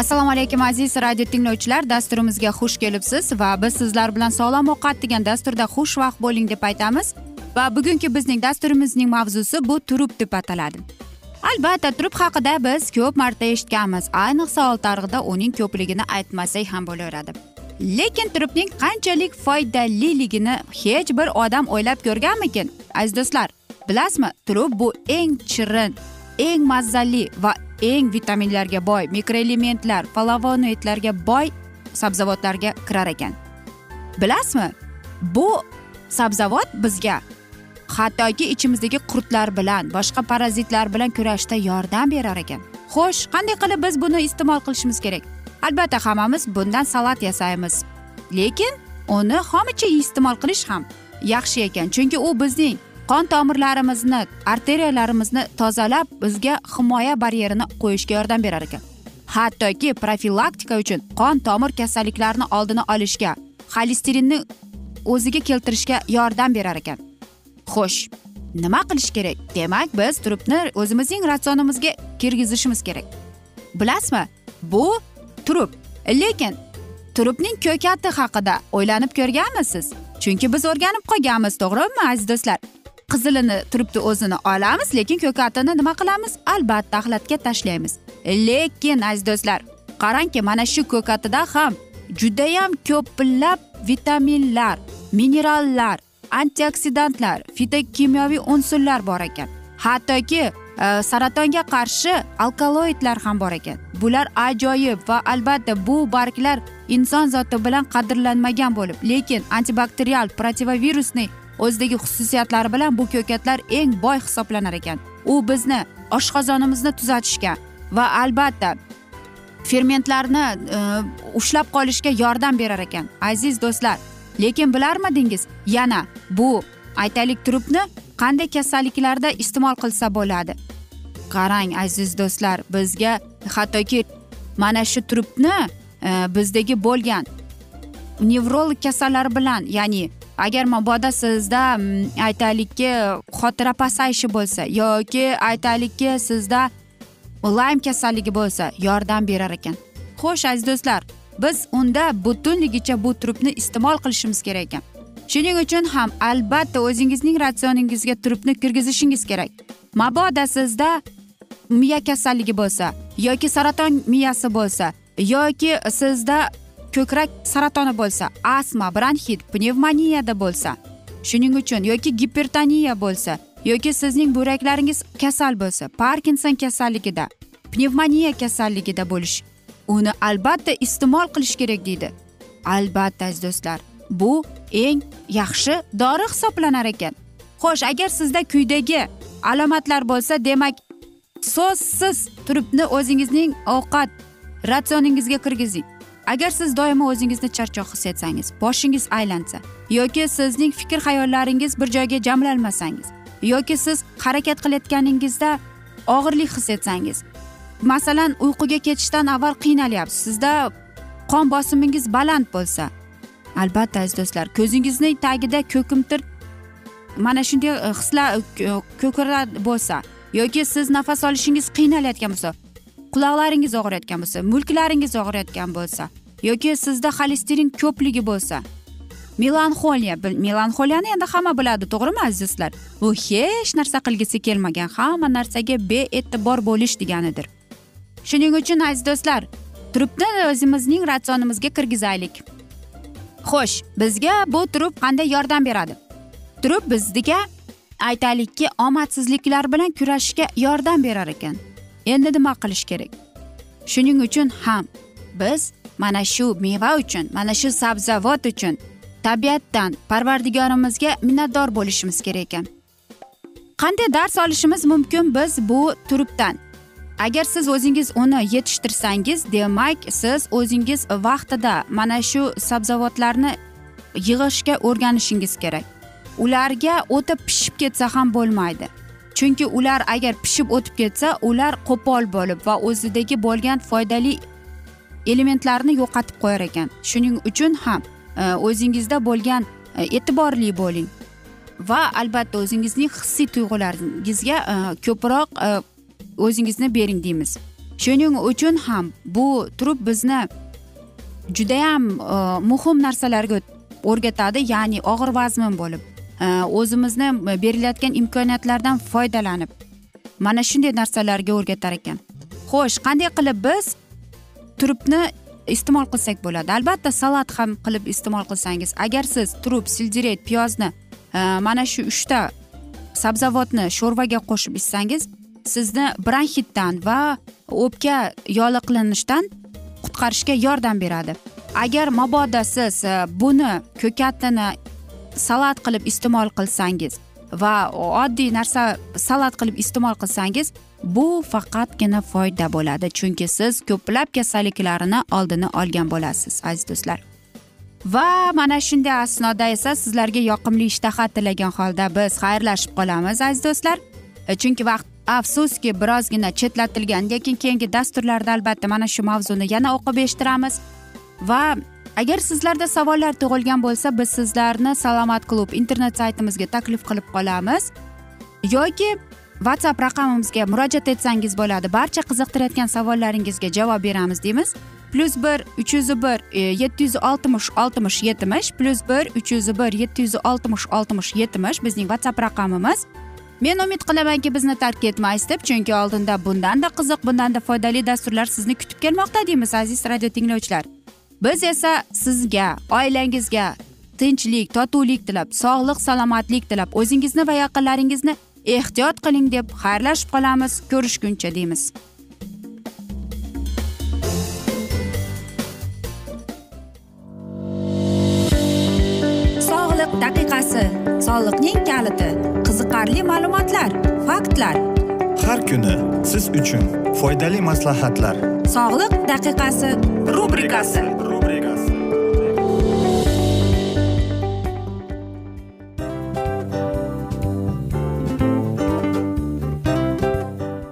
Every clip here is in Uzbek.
assalomu alaykum aziz radio tinglovchilar. Dasturimizga xush kelibsiz va biz sizlar bilan sog'lom ovqat degan dasturda xushvaqt bo'ling deb aytamiz. Va bugungi bizning dasturimizning mavzusi bu turub deb ataladi. Albatta turub haqida biz ko'p marta eshitganmiz. Ayniqsa oltiariqda uning ko'pligini aytmasak ham bo'laveradi. Lekin turubning qanchalik foydaliligini hech bir odam o'ylab ko'rganmikin? Aziz do'stlar bilasizmi? Turub bu eng chirin eng mazali va eng vitaminlarga boy mikroelementlar flavonoidlarga boy sabzavotlarga kirar ekan. Bilasizmi? Bu sabzavot bizga hattoki ichimizdagi qurtlar bilan boshqa parazitlar bilan kurashishda yordam berar ekan. Xo'sh qanday qilib biz buni iste'mol qilishimiz kerak? Albatta hammamiz bundan salat yasaymiz. Lekin uni xomicha iste'mol qilish ham yaxshi ekan chunki u bizning qon tomirlarimizni arteriyalarimizni tozalab bizga himoya baryerini qo'yishga yordam berar ekan. Hattoki profilaktika uchun qon tomir kasalliklarini oldini olishga xolesterinni o'ziga keltirishga yordam berar ekan. Xo'sh nima qilish kerak? Demak biz turibni o'zimizning ratsionimizga kirgizishimiz kerak. Bilasizmi? Bu turib. Lekin turibning ko'kati haqida o'ylanib ko'rganmisiz? Chunki biz o'rganib qolganmiz to'g'rimi aziz do'stlar? Qizilini turibdi o'zini olamiz lekin ko'katini nima qilamiz? Albatta axlatga tashlaymiz. Lekin aziz do'stlar qarangki mana shu ko'katida ham judayam ko'plab vitaminlar minerallar antioksidantlar fitokimyoviy unsurlar bor ekan. Hattoki e, saratonga qarshi alkaloidlar ham bor ekan. Bular ajoyib va albatta bu barglar inson zoti bilan qadrlanmagan bo'lib lekin antibakterial protivirusniy o'zidagi xususiyatlari bilan bu ko'katlar eng boy hisoblanar ekan. U bizni oshqozonimizni tuzatishga va albatta fermentlarni e, ushlab qolishga yordam berar ekan aziz do'stlar. Lekin bilarmidingiz yana bu aytaylik turubni qanday kasalliklarda iste'mol qilsa bo'ladi? Qarang aziz do'stlar bizga hattoki mana shu turubni e, bizdagi bo'lgan nevrolog kasallar bilan ya'ni agar mabodo sizda mm, aytaylikki xotira pasayishi bo'lsa yoki aytaylikki sizda laym kasalligi bo'lsa yordam berar ekan. Xo'sh aziz do'stlar biz unda butunligicha bu turubni iste'mol qilishimiz kerak ekan. Shuning uchun ham albatta o'zingizning ratsioningizga turubni kirgizishingiz kerak. Mabodo sizda miya kasalligi bo'lsa yoki saraton miyasi bo'lsa yoki sizda ko'krak saratoni bo'lsa astma bronxit pnevmoniyada bo'lsa shuning uchun yoki gipertoniya bo'lsa yoki sizning buyraklaringiz kasal bo'lsa parkinson kasalligida pnevmoniya kasalligida bo'lish uni albatta iste'mol qilish kerak deydi. Albatta aziz do'stlar bu eng yaxshi dori hisoblanar ekan. Xo'sh agar sizda kuydagi alomatlar bo'lsa demak so'zsiz turibni o'zingizning ovqat ratsioningizga kirgizing. Agar siz doimo o'zingizni charchoq his etsangiz boshingiz aylansa yoki sizning fikr hayollaringiz bir joyga jamlanmasangiz yoki siz harakat qilayotganingizda og'irlik his etsangiz masalan uyquga ketishdan avval qiynalyapsiz sizda qon bosimingiz baland bo'lsa albatta aziz do'stlar ko'zingizning tagida ko'kimtir mana shunday hislar e, e, e bo'lsa yoki siz nafas olishingiz qiynalayotgan bo'lsa quloqlaringiz og'riyotgan bo'lsa mulklaringiz og'riyotgan bo'lsa yoki sizda xolesterin ko'pligi bo'lsa. Melanxoliya melanxoliyani endi hamma biladi to'g'rimi aziz do'stlar bu hech narsa qilgisi kelmagan hamma narsaga bee'tibor bo'lish deganidir. Shuning uchun aziz do'stlar turibni o'zimizning ratsionimizga kirgizaylik. Xo'sh bizga bu turib qanday yordam beradi? Turib bizga aytaylikki omadsizliklar bilan kurashishga yordam berar ekan. Endi nima qilish kerak? Shuning uchun ham biz mana shu meva uchun mana shu sabzavot uchun tabiatdan parvardigorimizga minnatdor bo'lishimiz kerak ekan. Qanday dars olishimiz mumkin biz bu turibdan? Agar siz o'zingiz uni yetishtirsangiz demak siz o'zingiz vaqtida mana shu sabzavotlarni yig'ishga o'rganishingiz kerak. Ularga o'ta pishib ketsa ham bo'lmaydi. Chunki ular agar pishib o'tib ketsa ular qo'pol bo'lib va o'zidagi bo'lgan foydali elementlarni yo'qotib qo'yar ekan. Shuning uchun ham e, o'zingizda bo'lgan e, e'tiborli bo'ling. Va albatta o'zingizning hissiy tuyg'ularingizga e, ko'proq o'zingizni bering deymiz. Shuning uchun ham bu turib bizni judayam muhim narsalarga o'rgatadi ya'ni og'ir vazmin bo'lib o'zimizni berilayotgan imkoniyatlardan foydalanib mana shunday narsalarga o'rgatar ekan. Xo'sh qanday qilib biz turubni iste'mol qilsak bo'ladi. Albatta salat ham qilib iste'mol qilsangiz agar siz turub sельдерей piyozni e, mana shu uchta sabzavotni sho'rvaga qo'shib ichsangiz sizni bronxitdan va o'pka yoliqlanishdan qutqarishga yordam beradi. Agar mabodo siz e, buni ko'katini salat qilib iste'mol qilsangiz va oddiy narsa salat qilib iste'mol qilsangiz bu faqatgina foyda bo'ladi chunki siz ko'plab kasalliklarni oldini olgan bo'lasiz aziz do'stlar. Va mana shunday asnoda esa sizlarga yoqimli ishtaha tilagan holda biz xayrlashib qolamiz aziz do'stlar. E, chunki vaqt afsuski birozgina chetlatilgan lekin keyingi dasturlarda albatta mana shu mavzuni yana o'qib eshittiramiz. Va agar sizlarda savollar tug'ilgan bo'lsa biz sizlarni salomat klub internet saytimizga taklif qilib qolamiz. Yoki whatsapp raqamimizga murojaat etsangiz bo'ladi. Barcha qiziqtirayotgan savollaringizga javob beramiz deymiz. Plyus bir uch yuz bir e, yetti yuz oltmish oltmish yetmish. Plyus bir uch yuz bir yetti yuz oltmish oltmish yetmish. Bizning whatsapp raqamimiz. Men umid qilamanki bizni tark etmaysiz deb chunki oldinda bundanda qiziq bundanda foydali dasturlar sizni kutib kelmoqda deymiz aziz radio tinglovchilar. Biz esa sizga oilangizga tinchlik totuvlik tilab sog'lik salomatlik tilab o'zingizni va yaqinlaringizni ehtiyot qiling deb xayrlashib qolamiz. Ko'rishguncha deymiz. Sog'liq daqiqasi. Soliqning kaliti. Qiziqarli ma'lumotlar faktlar. Har kuni siz uchun foydali maslahatlar. Sog'liq daqiqasi rubrikasi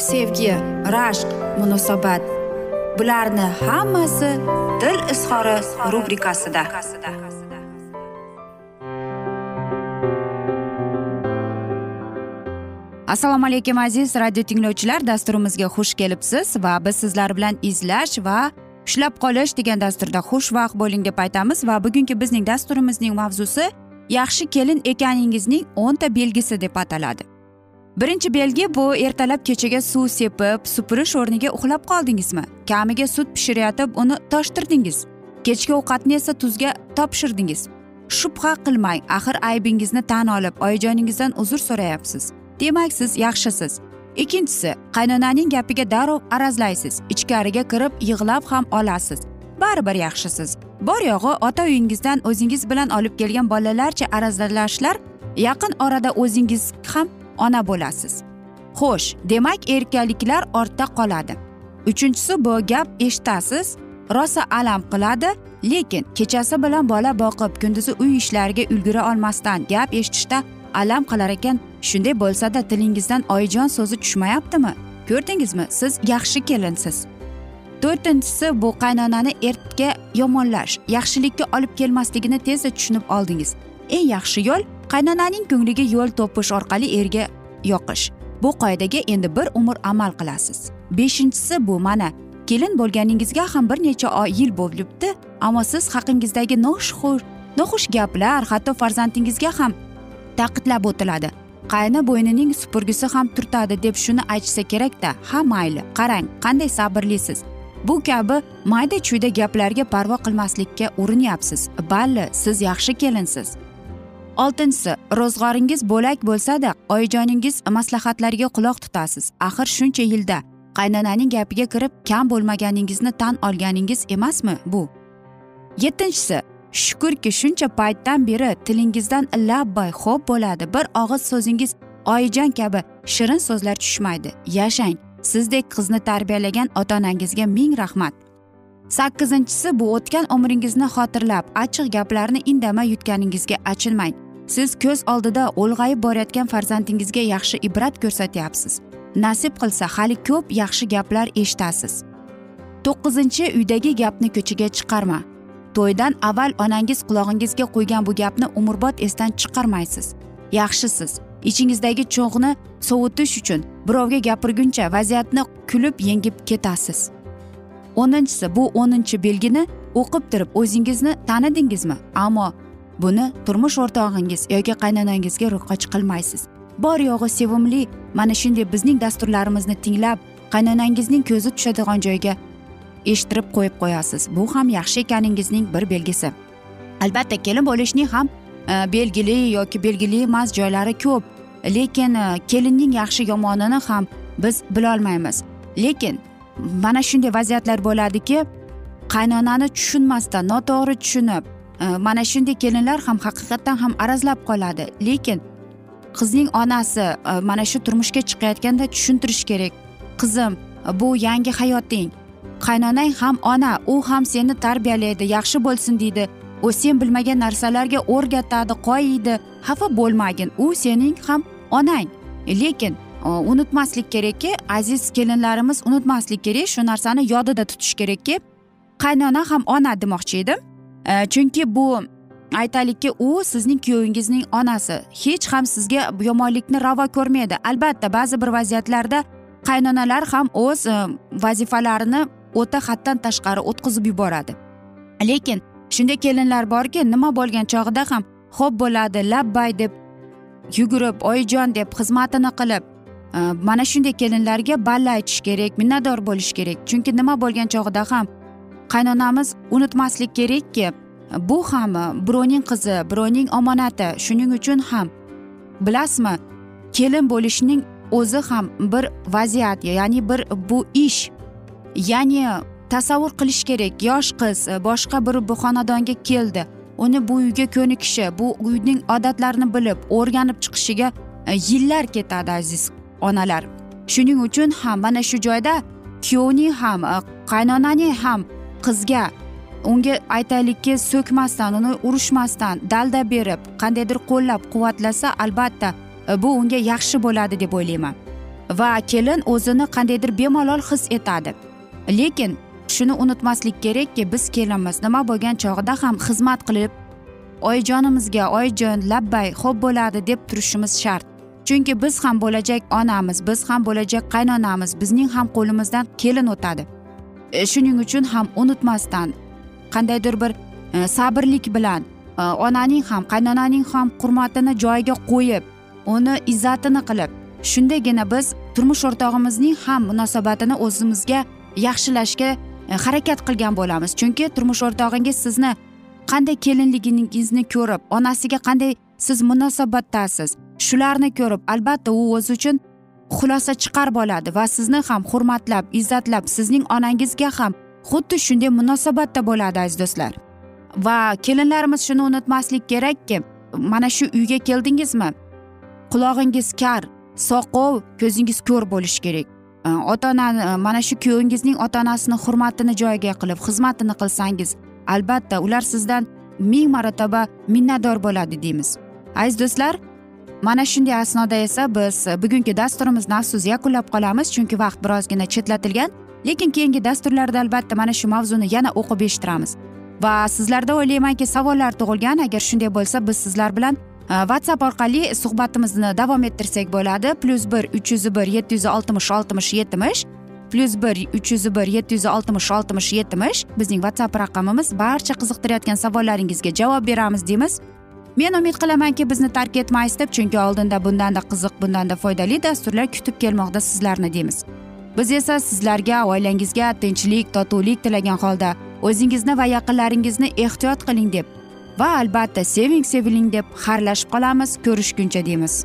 sevgi rashq munosabat. Bularni hammasi dil izhori rubrikasida. Assalomu alaykum aziz radio tinglovchilar. Dasturimizga xush kelibsiz va biz sizlar bilan izlash va ushlab qolish degan dasturda xushvaqt bo'ling deb aytamiz va bugungi bizning dasturimizning mavzusi yaxshi kelin ekaningizning o'nta belgisi deb ataladi. Birinchi belgi bu ertalab kechaga suv sepib supurish o'rniga uxlab qoldingizmi? Kamiga sut pishirayotib uni toshtirdingiz. Kechki ovqatni esa tuzga topshirdingiz. Shubha qilmang axir aybingizni tan olib oyijoningizdan uzr so'rayapsiz. Demak siz yaxshisiz. Ikkinchisi qaynonaning gapiga darrov arazlaysiz. Ichkariga kirib yig'lab ham olasiz. Baribir yaxshisiz. Bor yo'g'i ota uyingizdan o'zingiz bilan olib kelgan bolalarcha arazlashlar yaqin orada o'zingiz ham ona bo'lasiz. Xo'sh demak erkaliklar ortda qoladi. Uchinchisi bu gap eshitasiz rosa alam qiladi lekin kechasi bilan bola boqib kunduzi uy ishlariga ulgura olmasdan gap eshitishda alam qilar ekan. Shunday bo'lsada tilingizdan oyijon so'zi tushmayaptimi? Ko'rdingizmi siz yaxshi kelinsiz. To'rtinchisi bu qaynonani erkka yomonlash yaxshilikka olib kelmasligini tezda tushunib oldingiz. Eng yaxshi yo'l qaynonaning ko'ngliga yo'l topish orqali erga yoqish. Bu qoidaga endi bir umr amal qilasiz. Beshinchisi bu mana kelin bo'lganingizga ham bir necha oy yil bo'libdi ammo siz haqingizdagi noxush noxush gaplar hatto farzandingizga ham taqidlab o'tiladi. Qayna bo'ynining supurgisi ham turtadi deb shuni aytishsa kerakda ha mayli qarang qanday sabrlisiz? Bu kabi mayda chuyda gaplarga parvo qilmaslikka urinyapsiz. Balli siz yaxshi kelinsiz. Oltinchisi ro'zg'oringiz bo'lak bo'lsada oyijoningiz maslahatlariga quloq tutasiz. Axir shuncha yilda qaynonaning gapiga kirib kam bo'lmaganingizni tan olganingiz emasmi bu? Yettinchisi shukurki shuncha paytdan beri tilingizdan labbay xo'p bo'ladi. Bir og'iz so'zingiz oyijon kabi shirin so'zlar tushmaydi. Yashang sizdek qizni tarbiyalagan ota onangizga ming rahmat. Sakkizinchisi bu o'tgan umringizni xotirlab achchiq gaplarni indamay yutganingizga achinmang. Siz ko'z oldida ulg'ayib borayotgan farzandingizga yaxshi ibrat ko'rsatyapsiz. Nasib qilsa hali ko'p yaxshi gaplar eshitasiz. To'qqizinchi uydagi gapni ko'chaga chiqarma. To'ydan avval onangiz qulog'ingizga qo'ygan bu gapni umrbod esdan chiqarmaysiz. Yaxshisiz. Ichingizdagi cho'g'ni sovutish uchun birovga gapirguncha vaziyatni kulib yengib ketasiz. O'ninchisi bu o'ninchi belgini o'qib turib o'zingizni tanidingizmi? Ammo buni turmush o'rtog'ingiz yoki qaynonangizga ro'yxatchi qilmaysiz bor yo'g'i sevimli mana shunday bizning dasturlarimizni tinglab qaynonangizning ko'zi tushadigan joyga eshittirib qo'yib qo'yasiz. Bu ham yaxshi ekaningizning bir belgisi. Albatta kelin bo'lishning ham e, belgili yoki belgili emas joylari ko'p. Lekin e, kelinning yaxshi yomonini ham biz bilolmaymiz. Lekin mana shunday vaziyatlar bo'ladiki qaynonani tushunmasdan noto'g'ri tushunib Э, mana shunday kelinlar ham haqiqatdan ham arazlab qoladi. Lekin qizning onasi e, mana shu turmushga chiqayotganda tushuntirish kerak. Qizim bu yangi hayoting. Qaynonang ham ona u ham seni tarbiyalaydi yaxshi bo'lsin deydi. U sen bilmagan narsalarga o'rgatadi qoyiydi xafa bo'lmagin u sening ham onang. Lekin e, unutmaslik kerakki aziz kelinlarimiz unutmaslik kerak shu narsani yodida tutish kerakki qaynona ham ona demoqchi edim. Chunki bu aytaylikki u sizning kuyovingizning onasi hech ham sizga yomonlikni ravo ko'rmaydi albatta ba'zi bir vaziyatlarda qaynonalar ham o'z vazifalarini o'ta haddan tashqari o'tkazib yuboradi lekin shunday kelinlar borki nima bo'lgan chog'ida ham xo'p bo'ladi labbay deb yugurib oyijon deb xizmatini qilib mana shunday kelinlarga balla aytish kerak minnatdor bo'lish kerak chunki nima bo'lgan chog'ida ham qaynonamiz unutmaslik kerakki bu ham birovning qizi birovning omonati shuning uchun ham. Bilasizmi kelin bo'lishning o'zi ham bir vaziyat ya'ni bir bu ish. Ya'ni tasavvur qilish kerak yosh qiz boshqa bir bu xonadonga keldi uni bu uyga ko'nikishi bu uyning odatlarini bilib o'rganib chiqishiga e, yillar ketadi aziz onalar. Shuning uchun ham mana shu joyda kuyovning ham e, qaynonaning ham qizga unga aytaylikki so'kmasdan uni urishmasdan dalda berib qandaydir qo'llab quvvatlasa albatta e, bu unga yaxshi bo'ladi deb o'ylayman. Va kelin o'zini qandaydir bemalol his etadi. Lekin shuni unutmaslik kerakki biz kelinmiz nima bo'lgan chog'ida ham xizmat qilib oyijonimizga oyijon labbay xo'p bo'ladi deb turishimiz shart. Chunki biz ham bo'lajak onamiz biz ham bo'lajak qaynonamiz bizning ham qo'limizdan kelin o'tadi. E, shuning uchun ham unutmasdan qandaydir bir e, sabrlik bilan e, onaning ham qaynonaning ham hurmatini joyiga qo'yib uni izzatini qilib shundaygina biz turmush o'rtog'imizning ham munosabatini o'zimizga yaxshilashga harakat qilgan bo'lamiz. Chunki turmush o'rtog'ingiz sizni qanday kelinligingizni ko'rib onasiga qanday siz munosabatdasiz shularni ko'rib albatta u o'zi uchun xulosa chiqarib oladi va sizni ham hurmatlab izzatlab sizning onangizga ham xuddi shunday munosabatda bo'ladi aziz do'stlar. Va kelinlarimiz shuni unutmaslik kerakki mana shu uyga keldingizmi? Qulog'ingiz kar soqov ko'zingiz ko'r bo'lishi kerak. Ota onani mana shu kuyovingizning ota onasini hurmatini joyiga qilib xizmatini qilsangiz albatta ular sizdan ming marotaba minnatdor bo'ladi deymiz. Aziz do'stlar mana shunday asnoda esa biz bugungi dasturimizni afsus yakunlab qolamiz chunki vaqt birozgina chetlatilgan lekin keyingi dasturlarda albatta mana shu mavzuni yana o'qib eshittiramiz. Va sizlarda o'ylaymanki savollar tug'ilgan agar shunday bo'lsa biz sizlar bilan e, whatsapp orqali suhbatimizni davom ettirsak bo'ladi. Plyus bir uch yuz bir yetti yuz oltmish oltmish yetmish plyus bir uch yuz bir yetti yuz oltmish oltmish yetmish. Bizning whatsapp raqamimiz barcha qiziqtirayotgan savollaringizga javob beramiz deymiz. Men umid qilamanki bizni tark etmaysiz deb chunki oldinda bundanda qiziq bundanda foydali dasturlar kutib kelmoqda sizlarni deymiz. Biz esa sizlarga oilangizga tinchlik totuvlik tilagan holda o'zingizni va yaqinlaringizni ehtiyot qiling deb va albatta seving seviling deb xayrlashib qolamiz ko'rishguncha deymiz.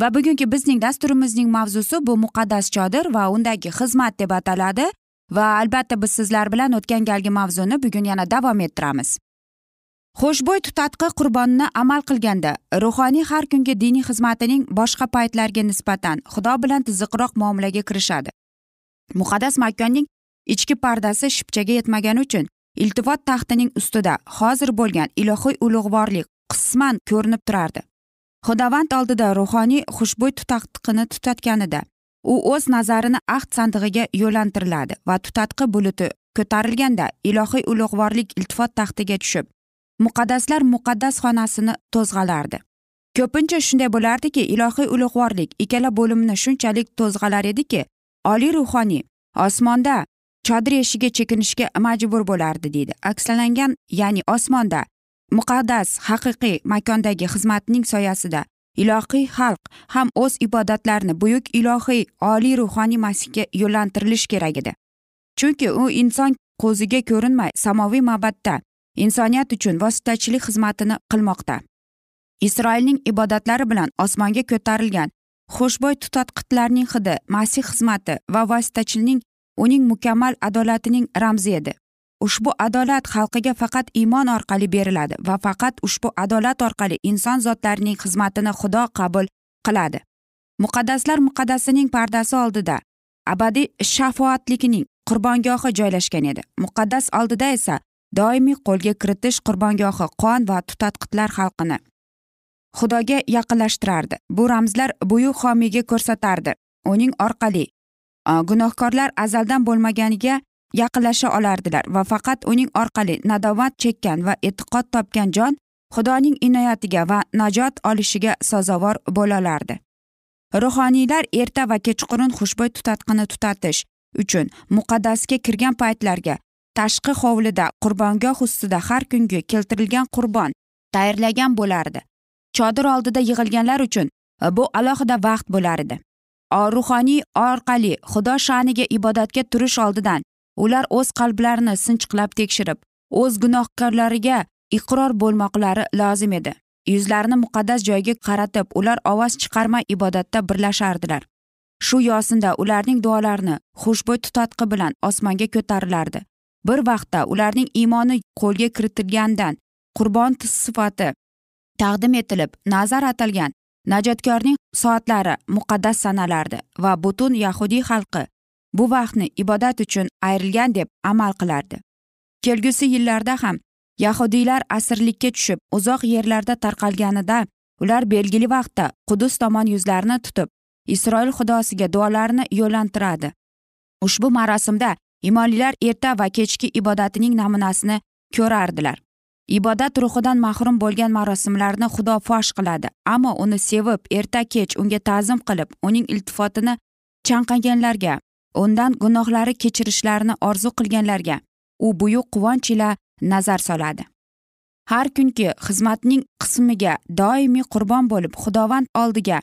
Va bugungi bizning dasturimizning mavzusi bu muqaddas chodir va undagi xizmat deb ataladi va albatta biz sizlar bilan o'tgan galgi mavzuni bugun yana davom ettiramiz. Xushbo'y tutatqi qurbonni amal qilganda ruhoniy har kungi diniy xizmatining boshqa paytlarga nisbatan xudo bilan tiziqroq muomalaga kirishadi. Muqaddas makonning ichki pardasi shipchaga yetmagani uchun iltifot taxtining ustida hozir bo'lgan ilohiy ulug'vorlik qisman ko'rinib turardi. Xudovand oldida ruhoniy xushbo'y tutatqini tutatganida u o'z nazarini ahd sandig'iga yo'llantiriladi va tutatqi buluti ko'tarilganda ilohiy ulug'vorlik iltifot taxtiga tushib muqaddaslar muqaddas xonasini to'zg'alardi. Ko'pincha shunday bo'lardiki ilohiy ulug'vorlik ikkala bo'limni shunchalik to'zg'alar ediki oliy ruhoniy osmonda chodir eshigi chekinishga majbur bo'lardi deydi. Akslanangan ya'ni osmonda muqaddas haqiqiy makondagi xizmatning soyasida ilohiy xalq ham o'z ibodatlarini buyuk ilohiy oliy ruhoniy masihga yo'llantirilishi kerak edi. Chunki u inson ko'ziga ko'rinmay samoviy mabadda insoniyat uchun vositachilik xizmatini qilmoqda. Isroilning ibodatlari bilan osmonga ko'tarilgan xushbo'y tutatqitlarning hidi masih xizmati va vositachining uning mukammal adolatining ramzi edi. Ushbu adolat xalqiga faqat iymon orqali beriladi va faqat ushbu adolat orqali inson zotlarining xizmatini xudo qabul qiladi. Muqaddaslar muqaddasining pardasi oldida abadiy shafoatlikning qurbongohi joylashgan edi. Muqaddas oldida esa doimiy qo'lga kiritish qurbongohi qon va tutatqitlar xalqini xudoga yaqinlashtirardi. Bu ramzlar buyuk homiyga ko'rsatardi. Uning orqali gunohkorlar azaldan bo'lmaganiga yaqinlasha olardilar va faqat uning orqali nadovat chekkan va e'tiqod topgan jon xudoning inoyatiga va najot olishiga sazovor bo'lolardi ruhoniylar erta va kechqurun xushbo'y tutatqini tutatish uchun muqaddasga kirgan paytlarga tashqi hovlida qurbongoh ustida har kungi keltirilgan qurbon tayyorlagan bo'lardi. Chodir oldida yig'ilganlar uchun e, bu alohida vaqt bo'lar edi. Ruhoniy orqali xudo sha'niga ibodatga turish oldidan ular o'z qalblarini sinchiqlab tekshirib o'z gunohkorlariga iqror bo'lmoqlari lozim edi. Yuzlarini muqaddas joyga qaratib ular ovoz chiqarmay ibodatda birlashardilar. Shu yosinda ularning duolarini xushbo'y tutatqi bilan osmonga ko'tarilardi. Bir vaqtda ularning iymoni qo'lga kiritilgandan qurbon sifati taqdim etilib nazar atalgan najotkorning soatlari muqaddas sanalardi va butun yahudiy xalqi bu vaqtni ibodat uchun ayrilgan deb amal qilardi. Kelgusi yillarda ham yahudiylar asirlikka tushib uzoq yerlarda tarqalganida ular belgili vaqtda qudus tomon yuzlarini tutib isroil xudosiga duolarini yo'llantiradi. Ushbu marosimda imonlilar erta va kechki ibodatining namunasini ko'rardilar. Ibodat ruhidan mahrum bo'lgan marosimlarni xudo fosh qiladi ammo uni sevib erta kech unga ta'zim qilib uning iltifotini chanqaganlarga undan gunohlari kechirishlarini orzu qilganlarga u buyuk quvonch ila nazar soladi. Har kungi xizmatning qismiga doimiy qurbon bo'lib xudovand oldiga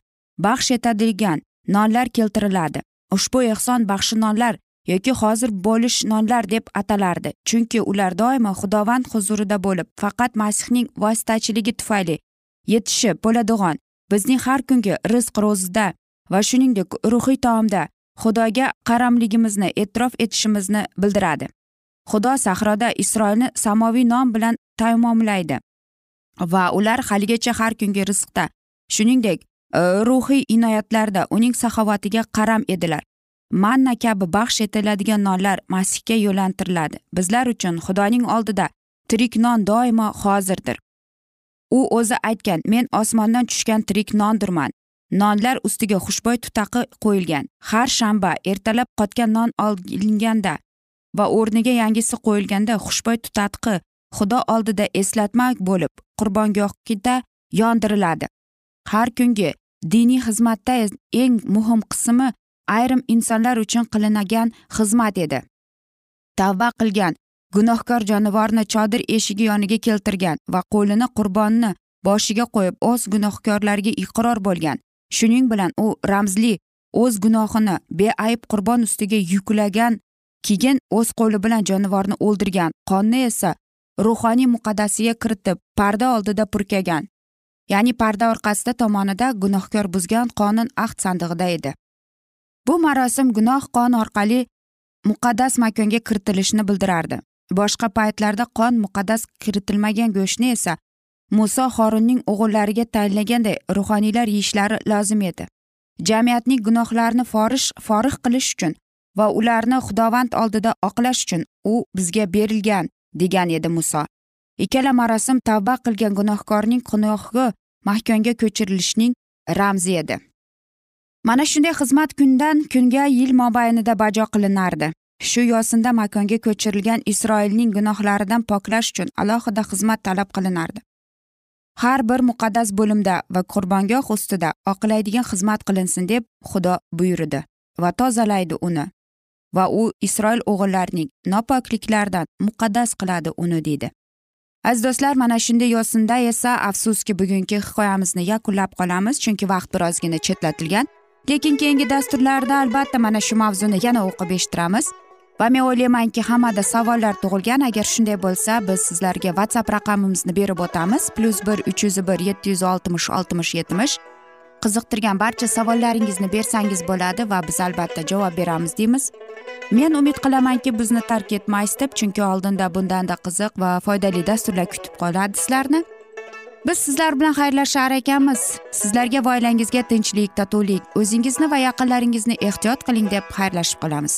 baxsh etadigan nonlar keltiriladi. Ushbu ehson baxshi nonlar yoki hozir bo'lish nonlar deb atalardi chunki ular doimo xudovand huzurida bo'lib faqat masihning vositachiligi tufayli yetishib bo'ladigan bizning har kungi rizq ro'zida va shuningdek ruhiy taomda xudoga qaramligimizni e'tirof etishimizni bildiradi. Xudo sahroda isroilni samoviy nom bilan tamomlaydi va ular haligacha har kungi rizqda. Shuningdek e, ruhiy inoyatlarda uning saxovatiga qaram edilar. Manna kabi baxsh etiladigan nonlar masihga yo'lantiriladi. Bizlar uchun xudoning oldida tirik non doimo hozirdir. U o'zi aytgan men osmondan tushgan tirik nondirman nonlar ustiga xushbo'y tutaqi qo'yilgan. Har shanba ertalab qotgan non olinganda va o'rniga yangisi qo'yilganda xushbo'y tutatqi xudo oldida eslatma bo'lib qurbongohida yondiriladi. Har kungi diniy xizmatda eng muhim qismi ayrim insonlar uchun qilinagan xizmat edi. Tavba qilgan gunohkor jonivorni chodir eshigi yoniga keltirgan va qo'lini qurbonni boshiga qo'yib o'z gunohkorlariga iqror bo'lgan. Shuning bilan u ramzli o'z gunohini beayb qurbon ustiga yuklagan keyin o'z qo'li bilan jonivorni o'ldirgan qonni esa ruhoniy muqaddasiga kiritib parda oldida purkagan. Ya'ni parda orqasida tomonida gunohkor buzgan qonun ahd sandig'ida edi. Bu marosim gunoh qon orqali muqaddas makonga kiritilishni bildirardi. Boshqa paytlarda qon muqaddas kiritilmagan go'shtni esa muso xorinning o'g'illariga tayinlaganday ruhoniylar yeyishlari lozim edi. Jamiyatning gunohlarini forish forih qilish uchun va ularni xudovand oldida oqlash uchun u bizga berilgan degan edi muso ikkala marosim tavba qilgan gunohkorning gunohi mahkonga ko'chirilishning ramzi edi. Mana shunday xizmat kundan kunga yil mobaynida bajo qilinardi. Shu yo'sinda makonga ko'chirilgan isroilning gunohlaridan poklash uchun alohida xizmat talab qilinardi. Har bir muqaddas bo'limda va qurbongoh ustida oqlaydigan xizmat qilinsin deb xudo buyurdi va tozalaydi uni. Va u isroil o'g'illarining nopokliklaridan muqaddas qiladi uni deydi. Aziz do'stlar mana shunday yo'sinda esa afsuski bugungi hikoyamizni yakunlab qolamiz chunki vaqt birozgina chetlatilgan. Lekin keyingi dasturlarda albatta mana shu mavzuni yana o'qib eshittiramiz. Va men o'ylaymanki hammada savollar tug'ilgan. Agar shunday bo'lsa biz sizlarga whatsapp raqamimizni berib o'tamiz. Plyus bir uch yuz bir yetti yuz oltmish oltmish yetmish. Qiziqtirgan barcha savollaringizni bersangiz bo'ladi va biz albatta javob beramiz deymiz. Men umid qilamanki bizni tark etmaysiz deb chunki oldinda bundanda qiziq va foydali dasturlar kutib qoladi sizlarni biz sizlar bilan xayrlashar ekanmiz. Sizlarga va oilangizga tinchlik totuvlik o'zingizni va yaqinlaringizni ehtiyot qiling deb xayrlashib qolamiz.